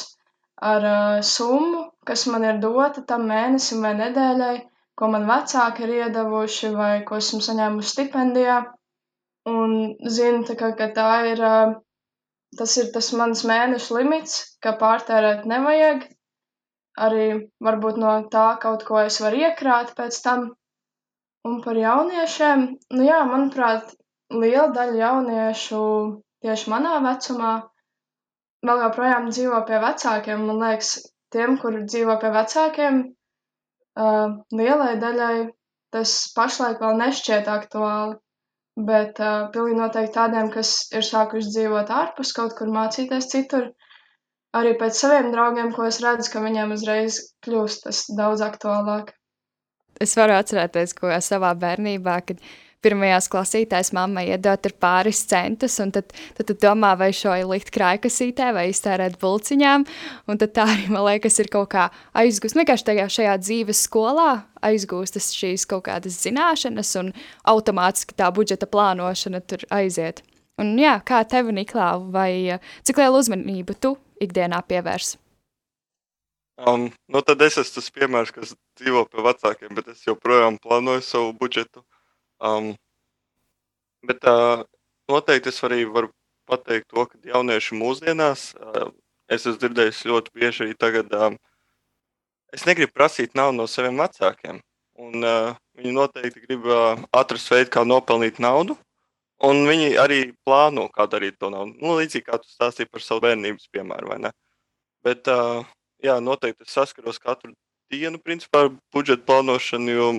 ar uh, summu, kas man ir dota tam mēnesim vai nedēļai, ko man vecāki ir iedavuši vai ko esmu saņēmusi stipendijā. Un zinu, tā kā, ka tā ir, uh, tas ir tas mans mēnešu limits, ka pārtērēt nevajag arī varbūt no tā kaut ko es varu iekrāt pēc tam. Un par jauniešiem, nu jā, manuprāt, liela daļa jauniešu tieši manā vecumā vēl joprojām dzīvo pie vecākiem. Man liekas, tiem, kur dzīvo pie vecākiem, uh, lielai daļai tas pašlaik vēl nešķiet aktuāli. Bet uh, pilnīgi noteikti tādiem, kas ir sākuši dzīvot ārpus, kaut kur mācīties citur, uh, arī pēc saviem draugiem, ko es redzu, ka viņiem uzreiz kļūst tas daudz aktuālāk. Es varu atcerēties, ko savā bērnībā, kad pirmajās klasītēs mamma iedot ar pāris centus, un tad, tad, tad domā, vai šo likt krājkasītē vai iztērēt bulciņām, un tad tā arī, man liekas, ir kaut kā aizgūst, vienkārši tajā šajā dzīves skolā aizgūstas šīs kaut kādas zināšanas, un automātiski tā budžeta plānošana tur aiziet. Un jā, kā tev, Niklāva, vai cik lielu uzmanību tu ikdienā pievērs? Um, nu tad es esmu tas piemērs, kas dzīvo pie vecākiem, bet es joprojām plānoju savu budžetu. Um, bet uh, noteikti es arī varu pateikt to, ka jaunieši mūsdienās, uh, es esmu dzirdējis ļoti bieži arī tagad, um, es negribu prasīt naudu no saviem vecākiem. Un, uh, viņi noteikti grib uh, atrast veidu, kā nopelnīt naudu. Un viņi arī plāno, kā darīt to naudu. Nu, līdzīgi kā tu stāstīji par savu bērnības piemēru, vai ne? Bet, uh, jā, noteikti es saskaros katru dienu, principā, ar budžeta plānošanu, jo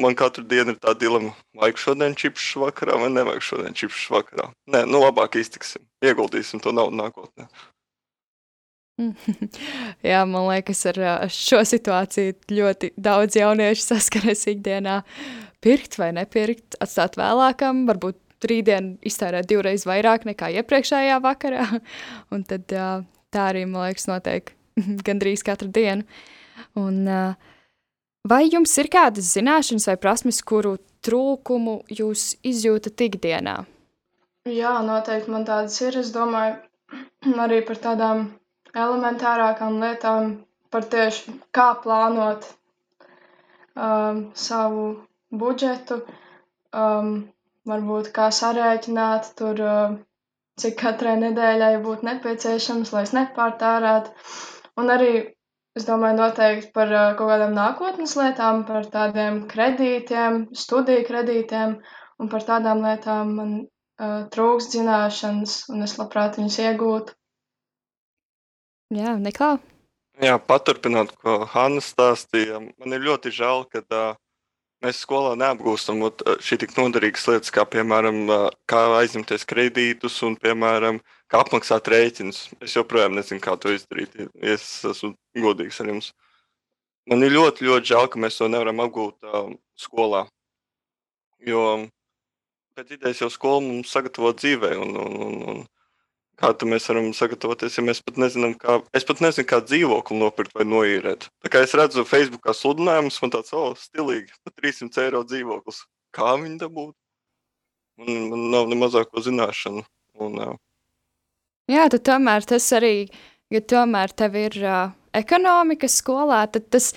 man katru dienu ir tā dilema, vajag šodien čipsus vakarā vai nevajag šodien čipsus vakarā. Nē, nu labāk iztiksim, ieguldīsim to naudu nākotnē. Jā, man liekas, ar šo situāciju ļoti daudz jauniešu saskaras ikdienā. pirkt vai nepirkt, atstāt vēlākam, varbūt rītdien iztērēt divreiz vairāk nekā iepriekšējā vakarā. Un tad tā arī, man liekas, notiek gandrīz katru dienu. Un, vai jums ir kādas zināšanas vai prasmes, kuru trūkumu jūs izjūtat ikdienā? Jā, noteikti man tādas ir. Es domāju, arī par tādām elementārākām lietām, par tieši kā plānot um, savu budžetu, um, varbūt kā sarēķināt tur, cik katrai nedēļai būtu nepieciešams, lai es nepārtērētu. Un arī Es domāju, noteikti par kaut kādām nākotnes lietām, par tādiem kredītiem, studiju kredītiem un par tādām lietām man uh, trūkst zināšanas, un es labprāt viņas iegūtu. Jā, nekā. Jā, paturpinot, ko Hanna stāstīja, man ir ļoti žēl, ka uh, mēs skolā neapgūstam šī tik noderīgas lietas, kā piemēram, kā aizņemties kredītus un, piemēram, kā apmaksāt rēķinus. Es joprojām nezinu, kā to izdarīt. Es esmu godīgs ar jums. Man ir ļoti, ļoti žēl, ka mēs to nevaram apgūt uh, skolā. Jo pēc idejas jau skola mums sagatavo dzīvē. Un, un, un, un kā mēs varam sagatavoties, ja mēs pat nezinām, kā, es pat nezinu, kā dzīvokli nopirkt vai noīrēt. Tā kā es redzu Facebookā sludinājumus, man tāds, oh, stilīgi, pat 300 eiro dzīvoklis. Kā viņi dabūt? Man, man nav ne mazāko zināšanu. Un, uh, Jā, tad tomēr tas arī, ja tomēr tev ir uh, ekonomika skolā, tad tas,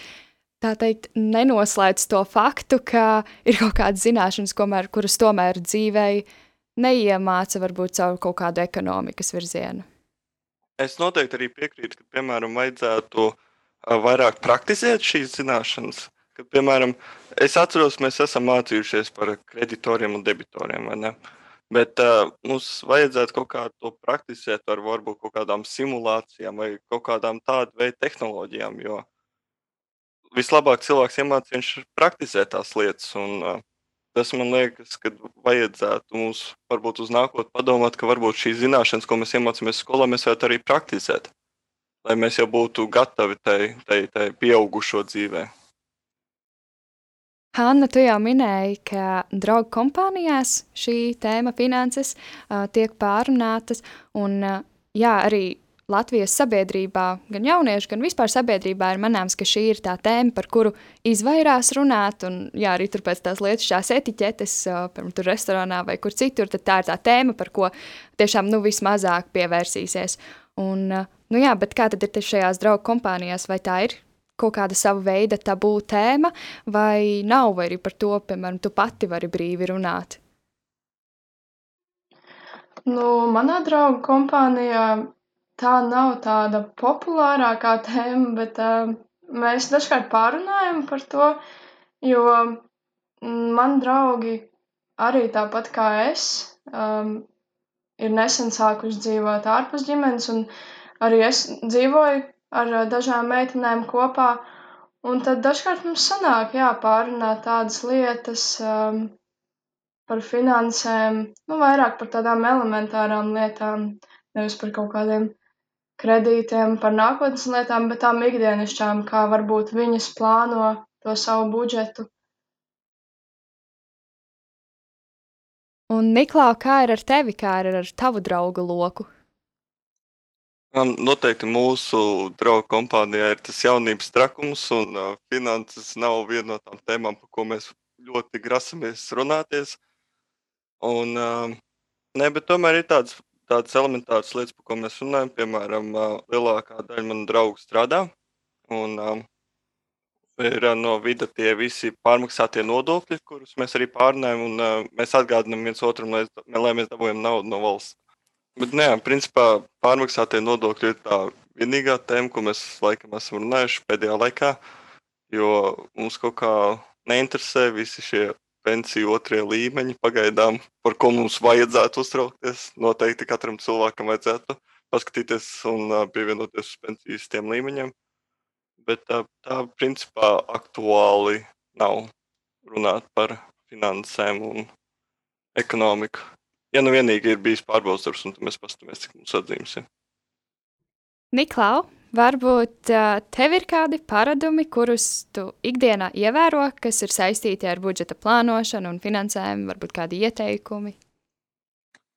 tā teikt, nenoslēdz to faktu, ka ir kaut kādas zināšanas, komēr, kuras tomēr dzīvēi neiemāca varbūt caur kaut kādu ekonomikas virzienu. Es noteikti arī piekrītu, ka, piemēram, vajadzētu vairāk praktizēt šīs zināšanas. Kad, piemēram, es atceros, mēs esam mācījušies par kreditoriem un debitoriem, Bet uh, mums vajadzētu kaut kā to praktizēt ar varbūt kaut kādām simulācijām vai kaut kādām tādu veidu tehnoloģijām, jo vislabāk cilvēks iemācīs, viņš praktizē tās lietas. Un, uh, tas man liekas, ka vajadzētu mums varbūt uz nākotnē padomāt, ka varbūt šīs zināšanas, ko mēs iemācāmies skolā, mēs varētu arī praktizēt, lai mēs jau būtu gatavi tai, tai, tai pieaugušo dzīvēm. Hanna, tu jau minēji, ka draugu kompānijās šī tēma finanses tiek pārunātas, un jā, arī Latvijas sabiedrībā, gan jauniešu, gan vispār sabiedrībā ir manāms, ka šī ir tā tēma, par kuru izvairās runāt, un jā, arī tur pēc tās lietas šās etiķetes, piemēram, tur restorānā vai kur citur, tad tā ir tā tēma, par ko tiešām, nu, vismazāk pievērsīsies. Un, nu jā, bet kā tad ir šajās draugu kompānijās, vai tā ir kaut kāda sava veida tabū tēma, vai nav, vai arī par to, piemēram, tu pati vari brīvi runāt? Nu, manā draugu kompānijā tā nav tāda populārākā tēma, bet uh, mēs dažkārt pārunājam par to, jo man draugi arī tāpat kā es um, ir nesen sākuši dzīvot ārpus ģimenes, un arī es dzīvoju ar eh, dažām meitenēm kopā. Un tad dažkārt mums sanāk, jā, pārunāt tādas lietas um, par finansēm, nu, vairāk par tādām elementārām lietām, nevis par kaut kādiem kredītiem, par nākotnes lietām, bet tām ikdienišķām, kā varbūt viņas plāno to savu budžetu. Un, Niklā, kā ir ar tevi, kā ir ar tavu draugu loku? Noteikti mūsu draugu kompānijā ir tas jaunības trakums, un uh, finanses nav viena no tām tēmām, par ko mēs ļoti grasamies runāties. Un, uh, ne, bet tomēr ir tādas, tādas elementāras lietas, par ko mēs runājam. Piemēram, lielākā daļa manu draugu strādā, un ir no vida tie visi pārmaksātie nodokļi, kurus mēs arī pārnājam, un uh, mēs atgādinām viens otram, lai, lai mēs dabūjam naudu no valsts. Bet, nē, principā pārmaksātie nodokļi ir tā vienīgā tēma, ko mēs laikam esam runājuši pēdējā laikā. Jo mums kaut kā neinteresē visi šie pensiju otrie līmeņi pagaidām, par ko mums vajadzētu uztraukties. Noteikti katram cilvēkam vajadzētu paskatīties un pievienoties uz pensijas tiem līmeņiem. Bet tā, tā principā aktuāli nav runāt par finansēm un ekonomiku. Ja nu vienīgi ir bijis pārbaudas darbs, un mēs paskatāmies, cik mums atzīmes ir. Niklau, varbūt tev ir kādi paradumi, kurus tu ikdienā ievēro, kas ir saistīti ar budžeta plānošanu un finansējumu, varbūt kādi ieteikumi?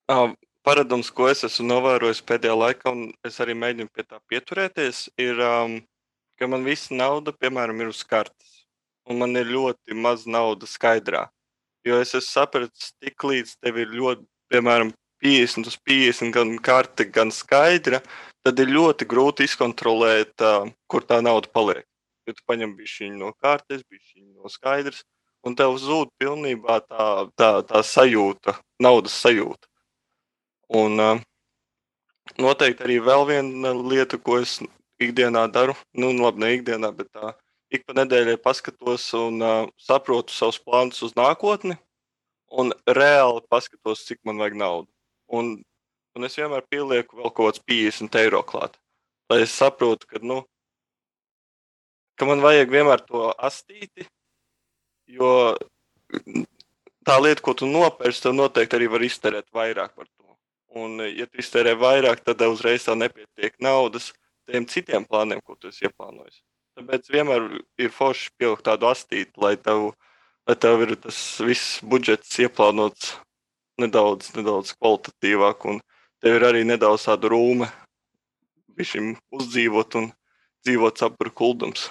Uh, paradums, ko es esmu novērojis pēdējā laikā, un es arī mēģinu pie tā pieturēties, ir, um, ka man visa nauda, piemēram, ir uz kartes, un man ir ļoti maz naudas skaidrā. Jo es esmu sapratis, tik līdz tev ir ļoti, piemēram, 50 uz 50, gan karte, gan skaidra, tad ir ļoti grūti izkontrolēt, kur tā nauda paliek. Ja tu paņem bišķiņu no kārtas, bišķiņu no skaidrs, un tev zūd pilnībā tā, tā, tā sajūta, naudas sajūta. Un noteikti arī vēl viena lieta, ko es ikdienā daru, nu, labi, ne ikdienā, bet tā, ik pa nedēļai paskatos un uh, saprotu savus plānus uz nākotni, un reāli paskatos, cik man vajag naudu. Un un es vienmēr pielieku vēl kaut kāds 50 eiro klāt. Lai es saprotu, ka, nu, ka man vajag vienmēr to astīti, jo tā lieta, ko tu nopērci, tev noteikti arī var iztērēt vairāk par to. Un, ja tu iztērē vairāk, tad uzreiz tev nepietiek naudas tiem citiem plāniem, ko tu esi ieplānojis. Tāpēc vienmēr ir forši pielikt tādu astīti, lai tev, lai tev ir tas viss budžets ieplānots nedaudz, nedaudz kvalitatīvāk. Un, tev ir arī nedaudz tāda rūme, viņam uzdzīvot un dzīvot sapra kuldums.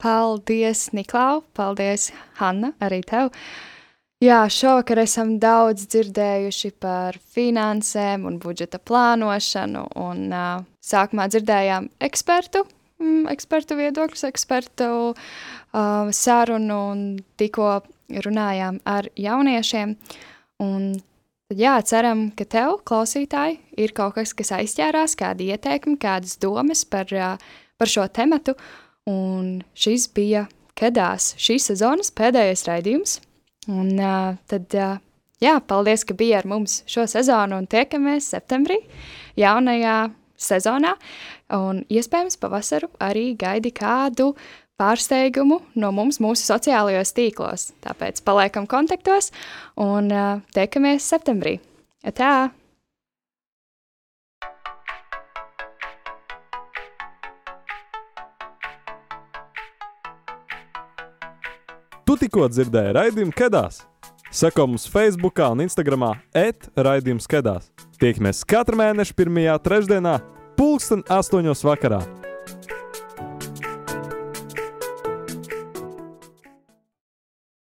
Paldies, Niklau! Paldies, Hanna, arī tev! Jā, šovakar esam daudz dzirdējuši par finansēm un budžeta plānošanu, un uh, sākumā dzirdējām ekspertu, mm, ekspertu viedokļus, ekspertu uh, sarunu, un tikko runājām ar jauniešiem. Un Tad jā, ceram, ka tev, klausītāji, ir kaut kas, kas aizķērās, kādi ieteikumi, kādas domas par, par šo tematu. Un šis bija Kedās šīs sezonas pēdējais raidījums. Un tad, jā, paldies, ka bija ar mums šo sezonu un tiekamies septembrī jaunajā sezonā. Un iespējams pavasaru arī gaidi kādu pārsteigumu no mums mūsu sociālajos tīklos. Tāpēc paliekam kontaktos un uh, tiekamies septembrī. Tā! Tu tikko dzirdēji raidījumu Kedās. Seko mums Facebook un Instagram etraidījums Kedās. Tiekamies katru mēnešu pirmajā trešdienā, pulksten astoņos vakarā.